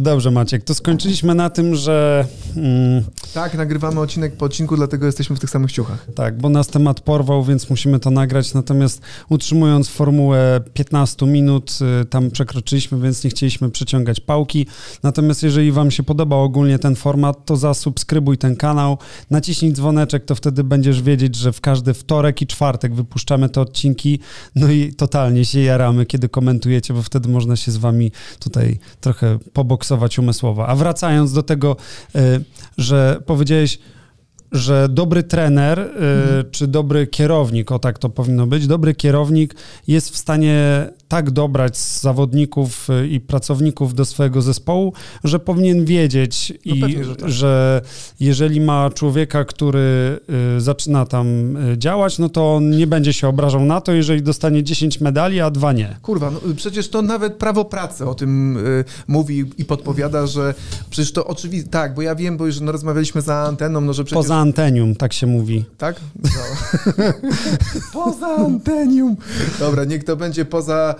Dobrze, Maciek, to skończyliśmy na tym, że. Mm, tak, nagrywamy odcinek po odcinku, dlatego jesteśmy w tych samych ciuchach. Tak, bo nas temat porwał, więc musimy to nagrać. Natomiast utrzymując formułę 15 minut, y, tam przekroczyliśmy, więc nie chcieliśmy przeciągać pałki. Natomiast jeżeli Wam się podoba ogólnie ten format, to zasubskrybuj ten kanał, naciśnij dzwoneczek, to wtedy będziesz wiedzieć, że w każdy wtorek i czwartek wypuszczamy te odcinki. No i totalnie się jaramy, kiedy komentujecie, bo wtedy można się z Wami tutaj trochę poboksować umysłowo. A wracając do tego, y, że powiedziałeś, że dobry trener mhm. czy dobry kierownik, o tak to powinno być, dobry kierownik jest w stanie tak dobrać zawodników y, i pracowników do swojego zespołu, że powinien wiedzieć, no i, pewnie, że, tak. że, jeżeli ma człowieka, który y, zaczyna tam y, działać, no to on nie będzie się obrażał na to, jeżeli dostanie 10 medali, a dwa nie. Kurwa, no przecież to nawet prawo pracy o tym y, mówi i podpowiada, że przecież to oczywiście, tak, bo ja wiem, bo już no, rozmawialiśmy za anteną, no że przecież... Poza antenium, tak się mówi. Tak? No. poza antenium. Dobra, niech to będzie poza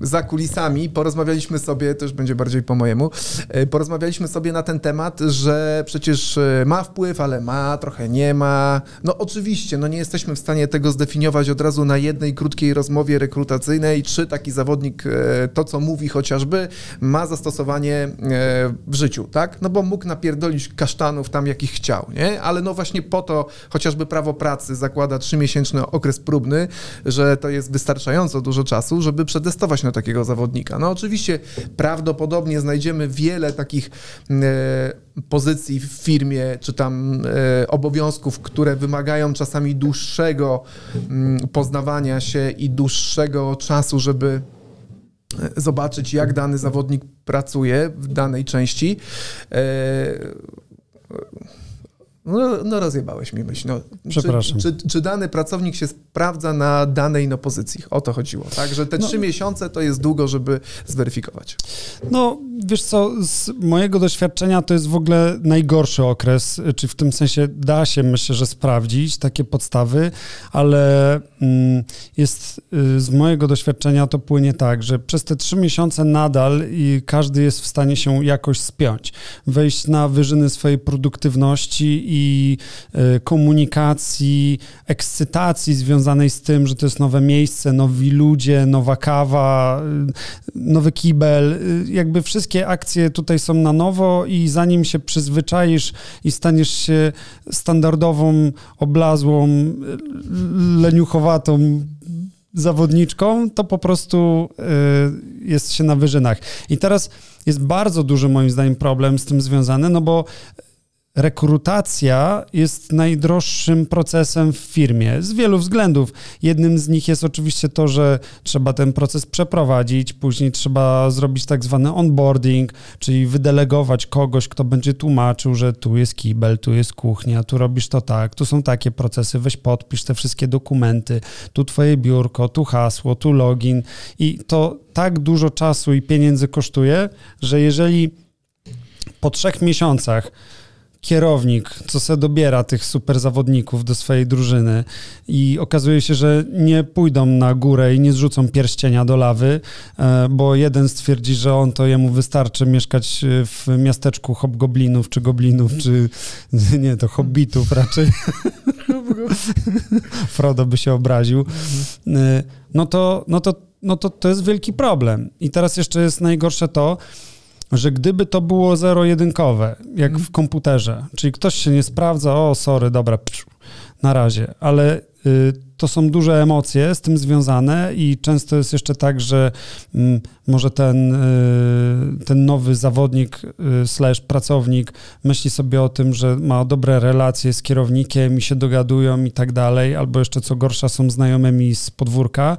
za kulisami porozmawialiśmy sobie, to już będzie bardziej po mojemu, e, porozmawialiśmy sobie na ten temat, że przecież e, ma wpływ, ale ma, trochę nie ma. No oczywiście, no nie jesteśmy w stanie tego zdefiniować od razu na jednej krótkiej rozmowie rekrutacyjnej, czy taki zawodnik e, to, co mówi chociażby, ma zastosowanie w życiu, tak? No bo mógł napierdolić kasztanów tam, jakich chciał, nie? Ale no właśnie po to chociażby prawo pracy zakłada trzymiesięczny okres próbny, że to jest wystarczająco dużo czasu, żeby przedestować na takiego zawodnika. No oczywiście prawdopodobnie znajdziemy wiele takich e, pozycji w firmie, czy tam e, obowiązków, które wymagają czasami dłuższego mm, poznawania się i dłuższego czasu, żeby e, zobaczyć, jak dany zawodnik pracuje w danej części. No, no rozjebałeś mi myśl. No, Przepraszam. Czy, czy, czy, dany pracownik się sprawdza na danej no, pozycji? O to chodziło. Tak, że te no, trzy miesiące to jest długo, żeby zweryfikować. No, wiesz co, z mojego doświadczenia to jest w ogóle najgorszy okres, czy w tym sensie da się, myślę, że sprawdzić takie podstawy, ale mm, jest y, z mojego doświadczenia to płynie tak, że przez te trzy miesiące nadal i każdy jest w stanie się jakoś spiąć, wejść na wyżyny swojej produktywności i i e, komunikacji, ekscytacji związanej z tym, że to jest nowe miejsce, nowi ludzie, nowa kawa, e, nowy kibel. E, jakby wszystkie akcje tutaj są na nowo i zanim się przyzwyczaisz i staniesz się standardową, oblazłą, leniuchowatą zawodniczką, to po prostu jest się na wyżynach. I teraz jest bardzo duży moim zdaniem problem z tym związany, no bo rekrutacja jest najdroższym procesem w firmie z wielu względów. Jednym z nich jest oczywiście to, że trzeba ten proces przeprowadzić, później trzeba zrobić tak zwany onboarding, czyli wydelegować kogoś, kto będzie tłumaczył, że tu jest kibel, tu jest kuchnia, tu robisz to tak, tu są takie procesy, weź podpisz te wszystkie dokumenty, tu twoje biurko, tu hasło, tu login i to tak dużo czasu i pieniędzy kosztuje, że jeżeli po trzech miesiącach kierownik, co se dobiera tych super zawodników do swojej drużyny i okazuje się, że nie pójdą na górę i nie zrzucą pierścienia do lawy, e, bo jeden stwierdzi, że on to jemu wystarczy mieszkać w miasteczku hobgoblinów, czy goblinów, czy nie, to hobbitów raczej. Frodo by się obraził. E, no to, no to, no to, to jest wielki problem. I teraz jeszcze jest najgorsze to, że gdyby to było zero-jedynkowe, jak w komputerze, czyli ktoś się nie sprawdza, o sorry, dobra, psz, na razie, ale y, to są duże emocje z tym związane i często jest jeszcze tak, że mm, może ten, y, ten nowy zawodnik y, slash pracownik myśli sobie o tym, że ma dobre relacje z kierownikiem i się dogadują i tak dalej, albo jeszcze co gorsza są znajomymi z podwórka,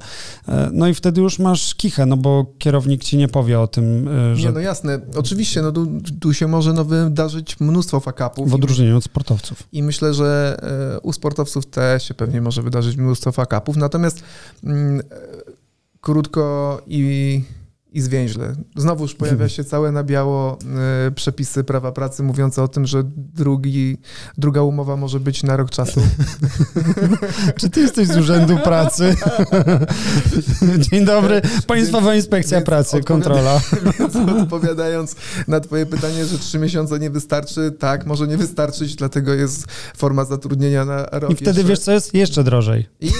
e, no i wtedy już masz kichę, no bo kierownik ci nie powie o tym, e, że... Nie, no jasne, oczywiście, no tu, tu się może no wydarzyć mnóstwo fakapów. W odróżnieniu od sportowców. I myślę, że e, u sportowców też się pewnie może wydarzyć mnóstwo fakapów, natomiast mm, krótko i i zwięźle. Znowuż pojawia się całe na biało y, przepisy prawa pracy mówiące o tym, że drugi, druga umowa może być na rok czasu. Czy ty jesteś z Urzędu Pracy? Dzień dobry, Państwowa Inspekcja więc Pracy, kontrola. Więc odpowiadając na twoje pytanie, że trzy miesiące nie wystarczy, tak, może nie wystarczyć, dlatego jest forma zatrudnienia na rok I wtedy jeszcze. wiesz co jest? Jeszcze drożej. I...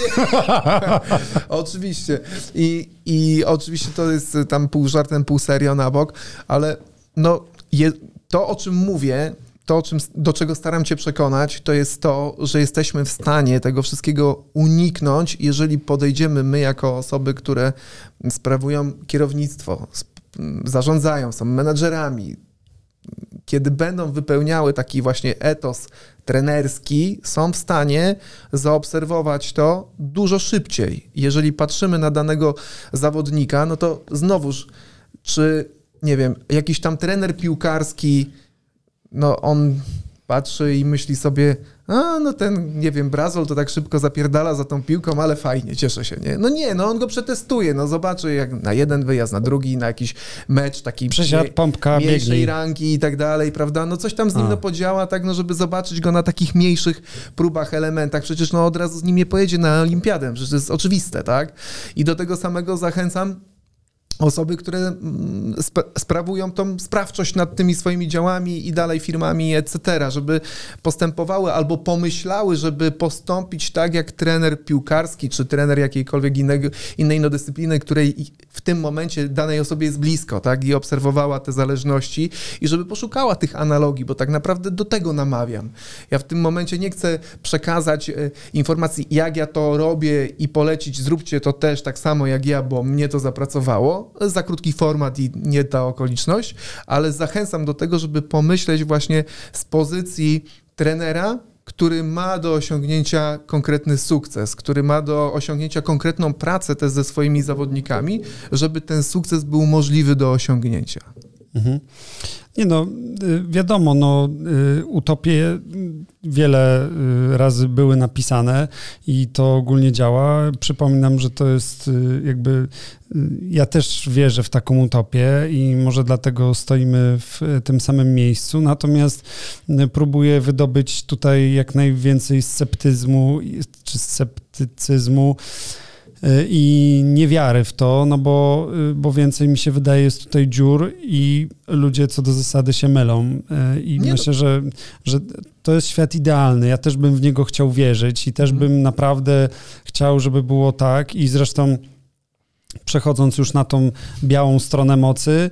oczywiście. I, I oczywiście to jest tam pół żartem, pół serio na bok, ale no, je, to o czym mówię, to, czym, do czego staram cię przekonać, to jest to, że jesteśmy w stanie tego wszystkiego uniknąć, jeżeli podejdziemy my jako osoby, które sprawują kierownictwo, zarządzają, są menadżerami, kiedy będą wypełniały taki właśnie etos trenerski, są w stanie zaobserwować to dużo szybciej. Jeżeli patrzymy na danego zawodnika, no to znowuż, czy nie wiem, jakiś tam trener piłkarski, no on patrzy i myśli sobie, a no ten, nie wiem, Brazol to tak szybko zapierdala za tą piłką, ale fajnie, cieszę się, nie? No nie, no on go przetestuje, no zobaczy jak na jeden wyjazd, na drugi, na jakiś mecz taki Przesiad, mie pompka, mniejszej biegnij. rangi i tak dalej, prawda? No coś tam z nim no podziała, tak, no żeby zobaczyć go na takich mniejszych próbach, elementach. Przecież no od razu z nim nie pojedzie na olimpiadę, przecież to jest oczywiste, tak? I do tego samego zachęcam osoby, które mm, sp sprawują tą sprawczość nad tymi swoimi działami i dalej firmami, etc., żeby postępowały albo pomyślały, żeby postąpić tak jak trener piłkarski czy trener jakiejkolwiek innego, innej no dyscypliny, której w tym momencie danej osobie jest blisko, tak, i obserwowała te zależności i żeby poszukała tych analogii, bo tak naprawdę do tego namawiam. Ja w tym momencie nie chcę przekazać e, informacji, jak ja to robię i polecić, zróbcie to też tak samo jak ja, bo mnie to zapracowało, za krótki format i nie ta okoliczność, ale zachęcam do tego, żeby pomyśleć właśnie z pozycji trenera, który ma do osiągnięcia konkretny sukces, który ma do osiągnięcia konkretną pracę też ze swoimi zawodnikami, żeby ten sukces był możliwy do osiągnięcia. Mhm. Nie no, y, wiadomo, no, y, utopie wiele y, razy były napisane i to ogólnie działa. Przypominam, że to jest jakby, ja też wierzę w taką utopię i może dlatego stoimy w tym samym miejscu, natomiast próbuję wydobyć tutaj jak najwięcej sceptyzmu czy sceptycyzmu i niewiary w to, no bo, y, bo więcej mi się wydaje jest tutaj dziur i ludzie co do zasady się mylą. Y, I Nie myślę, że, że to jest świat idealny. Ja też bym w niego chciał wierzyć i też mhm. bym naprawdę chciał, żeby było tak i zresztą przechodząc już na tą białą stronę mocy,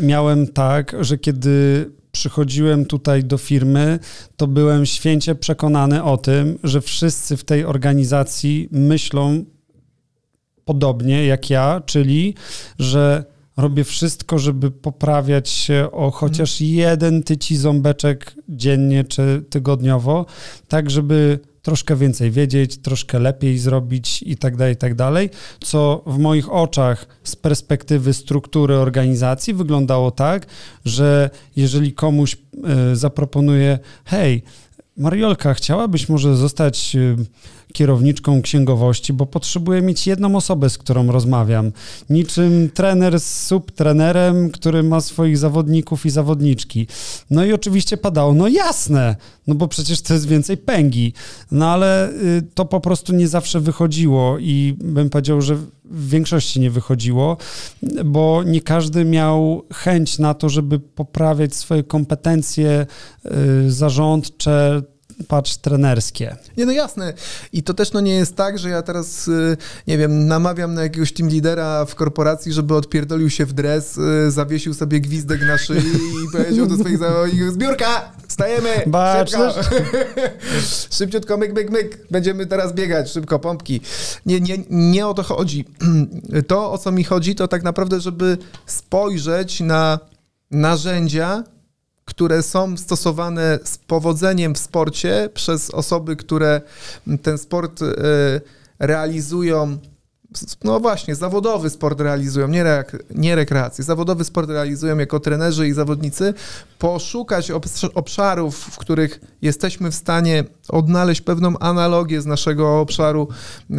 miałem tak, że kiedy przychodziłem tutaj do firmy, to byłem święcie przekonany o tym, że wszyscy w tej organizacji myślą podobnie jak ja, czyli że robię wszystko, żeby poprawiać się o chociaż mhm. jeden tyci ząbeczek dziennie czy tygodniowo, tak żeby troszkę więcej wiedzieć, troszkę lepiej zrobić i tak dalej, i tak dalej, co w moich oczach z perspektywy struktury organizacji wyglądało tak, że jeżeli komuś y, zaproponuję, hej, Mariolka, chciałabyś może zostać y, kierowniczką księgowości, bo potrzebuję mieć jedną osobę, z którą rozmawiam. Niczym trener z subtrenerem, który ma swoich zawodników i zawodniczki. No i oczywiście padało, no jasne, no bo przecież to jest więcej pęgi. No ale y, to po prostu nie zawsze wychodziło i bym powiedział, że w większości nie wychodziło, bo nie każdy miał chęć na to, żeby poprawiać swoje kompetencje y, zarządcze, patrz trenerskie. Nie, no jasne. I to też no nie jest tak, że ja teraz, y, nie wiem, namawiam na jakiegoś team lidera w korporacji, żeby odpierdolił się w dres, y, zawiesił sobie gwizdek na szyi i powiedział do swoich zawodników, zbiórka, stajemy, szybko. Szybciutko, myk, myk, myk, będziemy teraz biegać, szybko, pompki. Nie, nie, nie o to chodzi. To, o co mi chodzi, to tak naprawdę, żeby spojrzeć na narzędzia, które są stosowane z powodzeniem w sporcie przez osoby, które ten sport e, realizują no właśnie, zawodowy sport realizują, nie, re, nie rekreację, zawodowy sport realizują jako trenerzy i zawodnicy, poszukać obszarów, w których jesteśmy w stanie odnaleźć pewną analogię z naszego obszaru, e,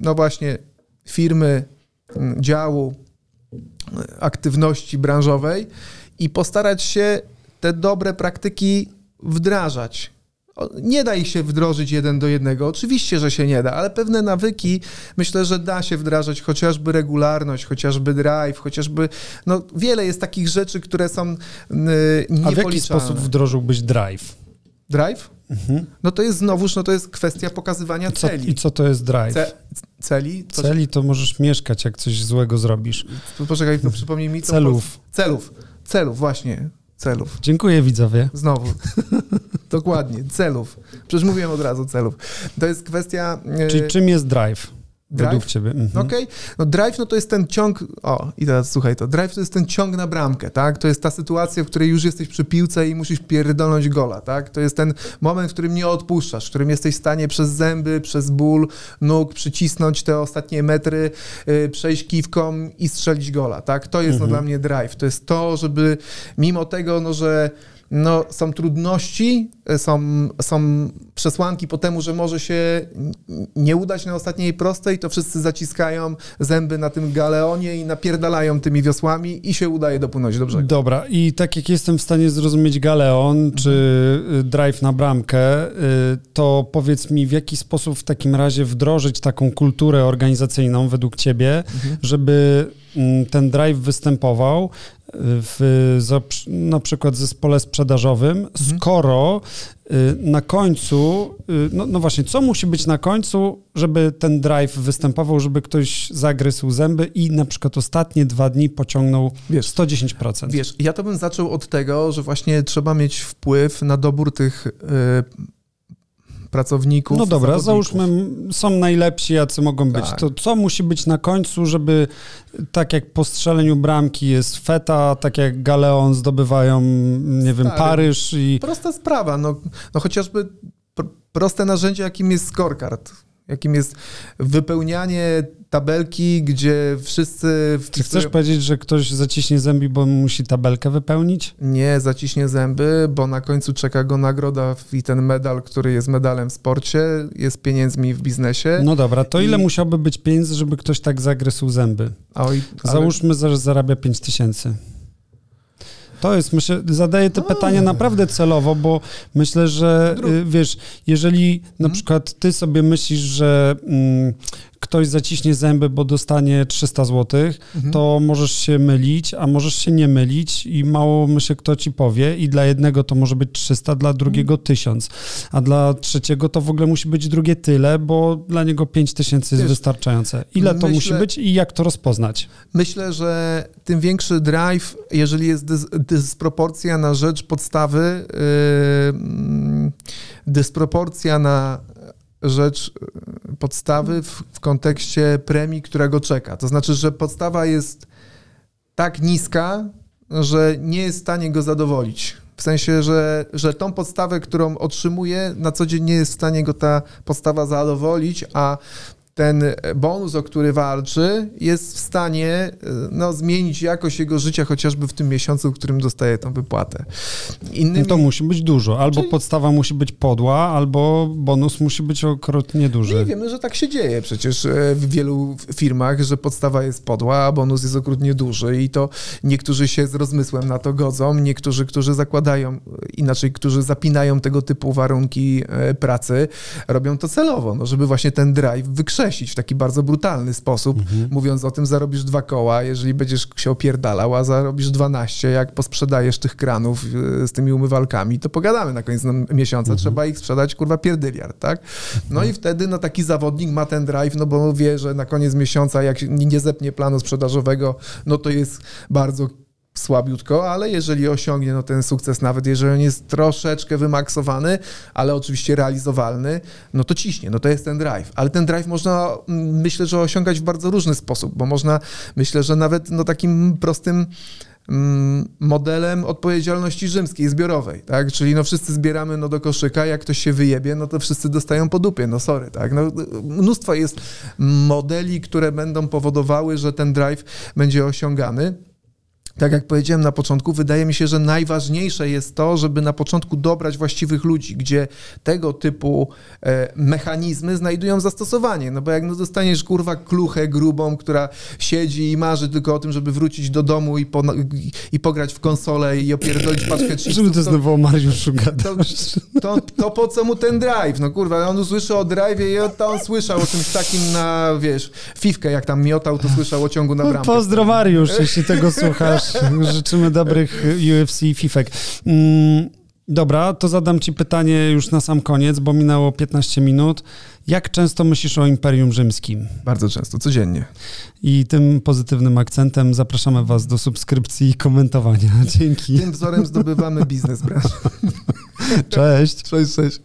no właśnie, firmy, działu, aktywności branżowej i postarać się te dobre praktyki wdrażać. Nie da ich się wdrożyć jeden do jednego. Oczywiście, że się nie da, ale pewne nawyki myślę, że da się wdrażać, chociażby regularność, chociażby drive, chociażby. No, wiele jest takich rzeczy, które są yy, A w jaki sposób wdrożyłbyś drive? Drive? Mhm. No to jest znowuż, no to jest kwestia pokazywania I co, celi. I co to jest drive? Ce, celi? Co celi to możesz mieszkać, jak coś złego zrobisz. Poczekaj, to przypomnij mi. Celów. celów. Celów, właśnie celów. Dziękuję widzowie. Znowu. Dokładnie, celów. Przecież mówiłem od razu celów. To jest kwestia... E, Czyli czym jest drive? Drive? Ciebie. Mhm. Okej. Okay. No drive no to jest ten ciąg, o i teraz słuchaj to, drive to jest ten ciąg na bramkę, tak? To jest ta sytuacja, w której już jesteś przy piłce i musisz pierdolnąć gola, tak? To jest ten moment, w którym nie odpuszczasz, w którym jesteś w stanie przez zęby, przez ból nóg przycisnąć te ostatnie metry, yy, przejść kiwką i strzelić gola, tak? To jest no, mhm. no dla mnie drive. To jest to, żeby mimo tego, no że no, są trudności, e, są, są przesłanki po temu, że może się nie udać na ostatniej prostej, to wszyscy zaciskają zęby na tym galeonie i napierdalają tymi wiosłami i się udaje dopłynąć do brzegu. Dobra, i tak jak jestem w stanie zrozumieć galeon czy y, drive na bramkę, y, to powiedz mi, w jaki sposób w takim razie wdrożyć taką kulturę organizacyjną według ciebie, mhm. żeby mm, ten drive występował, w na przykład zespole sprzedażowym, mhm. skoro y, na końcu, y, no, no, właśnie, co musi być na końcu, żeby ten drive występował, żeby ktoś zagryzł zęby i na przykład ostatnie dwa dni pociągnął wiesz, 110%? Wiesz, ja to bym zaczął od tego, że właśnie trzeba mieć wpływ na dobór tych y, pracowników. No dobra, załóżmy, są najlepsi, jacy mogą tak. być. To co musi być na końcu, żeby tak jak po strzeleniu bramki jest feta, tak jak Galeon zdobywają, nie wiem, Paryż i... Prosta sprawa, no, no chociażby proste narzędzie, jakim jest scorecard jakim jest wypełnianie tabelki, gdzie wszyscy... Czy chcesz powiedzieć, że ktoś zaciśnie zęby, bo musi tabelkę wypełnić? Nie, zaciśnie zęby, bo na końcu czeka go nagroda i ten medal, który jest medalem w sporcie, jest pieniędzmi w biznesie. No dobra, to I... ile musiałby być pieniędzy, żeby ktoś tak zagryzł zęby? Oj, ale... Załóżmy, że zarabia 5 tysięcy. To jest, myślę, zadaję te pytania naprawdę celowo, bo myślę, że y, wiesz, jeżeli na mhm. przykład ty sobie myślisz, że mm, ktoś zaciśnie zęby, bo dostanie 300 zł, mhm. to możesz się mylić, a możesz się nie mylić i mało myślę, kto ci powie i dla jednego to może być 300, dla drugiego mhm. 1000, a dla trzeciego to w ogóle musi być drugie tyle, bo dla niego 5000 jest Wiesz, wystarczające. Ile to myślę, musi być i jak to rozpoznać? Myślę, że tym większy drive, jeżeli jest dys dysproporcja na rzecz podstawy, yy, dysproporcja na rzecz e, podstawy w, w kontekście premii, która go czeka. To znaczy, że podstawa jest tak niska, że nie jest w stanie go zadowolić. W sensie, że, że tą podstawę, którą otrzymuje, na co dzień nie jest w stanie go ta podstawa zadowolić, a ten bonus, o który walczy, jest w stanie e, no, zmienić jakość jego życia chociażby w tym miesiącu, w którym dostaje tą wypłatę. Innymi... No to musi być dużo. Albo Czyli... podstawa musi być podła, albo bonus musi być okrutnie duży. Nie wiemy, że tak się dzieje przecież e, w wielu firmach, że podstawa jest podła, a bonus jest okrutnie duży i to niektórzy się z rozmysłem na to godzą, niektórzy, którzy zakładają, inaczej, którzy zapinają tego typu warunki e, pracy, robią to celowo, no, żeby właśnie ten drive wykrzesać w taki bardzo brutalny sposób, mhm. mówiąc o tym, zarobisz dwa koła, jeżeli będziesz się opierdalał, a zarobisz 12, jak posprzedajesz tych kranów y, z tymi umywalkami, to pogadamy na koniec miesiąca, mhm. trzeba ich sprzedać, kurwa, pierdyliard, tak? No mhm. i wtedy, no taki zawodnik ma ten drive, no bo wie, że na koniec miesiąca, jak nie zepnie planu sprzedażowego, no to jest bardzo słabiutko, ale jeżeli osiągnie no, ten sukces, nawet jeżeli on jest troszeczkę wymaksowany, ale oczywiście realizowalny, no to ciśnie, no to jest ten drive. Ale ten drive można, mm, myślę, że osiągać w bardzo różny sposób, bo można, myślę, że nawet no, takim prostym mm, modelem odpowiedzialności rzymskiej, zbiorowej, tak? Czyli no wszyscy zbieramy no do koszyka, jak ktoś się wyjebie, no to wszyscy dostają po dupie, no sorry, tak? No, mnóstwo jest modeli, które będą powodowały, że ten drive będzie osiągany. Tak jak powiedziałem na początku, wydaje mi się, że najważniejsze jest to, żeby na początku dobrać właściwych ludzi, gdzie tego typu e, mechanizmy znajdują zastosowanie. No bo jak no dostaniesz kurwa kluchę grubą, która siedzi i marzy tylko o tym, żeby wrócić do domu i, po, i, i pograć w konsolę i opierdolić paczkę chipsów, Żeby to to, znowu o Mariuszu to, to, to po co mu ten drive? No kurwa, on usłyszy o drive'ie i to on słyszał o czymś takim na, wiesz, fifkę jak tam miotał, to słyszał o ciągu na bramkę. Pozdro Mariusz, jeśli tego słuchasz. Życzymy dobrych UFC fifek. Mm, dobra, to zadam ci pytanie już na sam koniec, bo minęło 15 minut. Jak często myślisz o Imperium Rzymskim? Bardzo często, codziennie. I tym pozytywnym akcentem zapraszamy was do subskrypcji i komentowania. Dzięki. Tym wzorem zdobywamy biznes branży. Cześć. Cześć, cześć.